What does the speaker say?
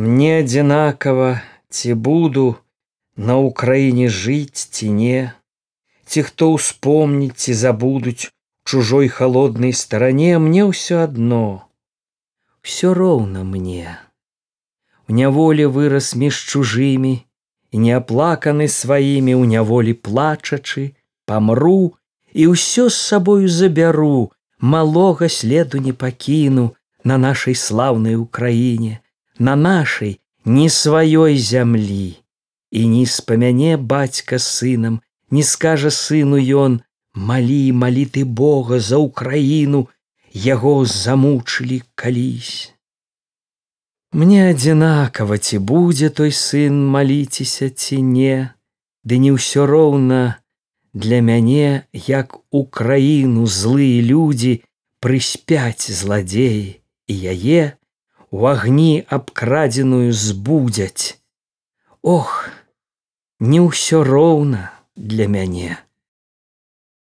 Мне адзінакава ці буду на ўкраіне жыць ці не, Ці хто ўспомніць ці забудуць чужой холоднай старане мне ўсё адно. Всё роўна мне. У няволі вырас між чужымі і неаплаканы сваімі ў няволі плачачы, памру і ўсё з сабою забяру, малога следу не пакіну на нашай слаўнай Украіне, на нашай не сваёй зямлі. І не спамяне бацька сынам, не скажа сыну ён: малі малі ты Бога за Украіну, яго замучылі калісь. Мне адзінакава ці будзе той сын маліцеся ці не, Ды не ўсё роўна для мяне, як Украіну злыя людзі прыспяць зладзеі і яе у агні абкрадзеную збудзяць. Ох, не ўсё роўна для мяне.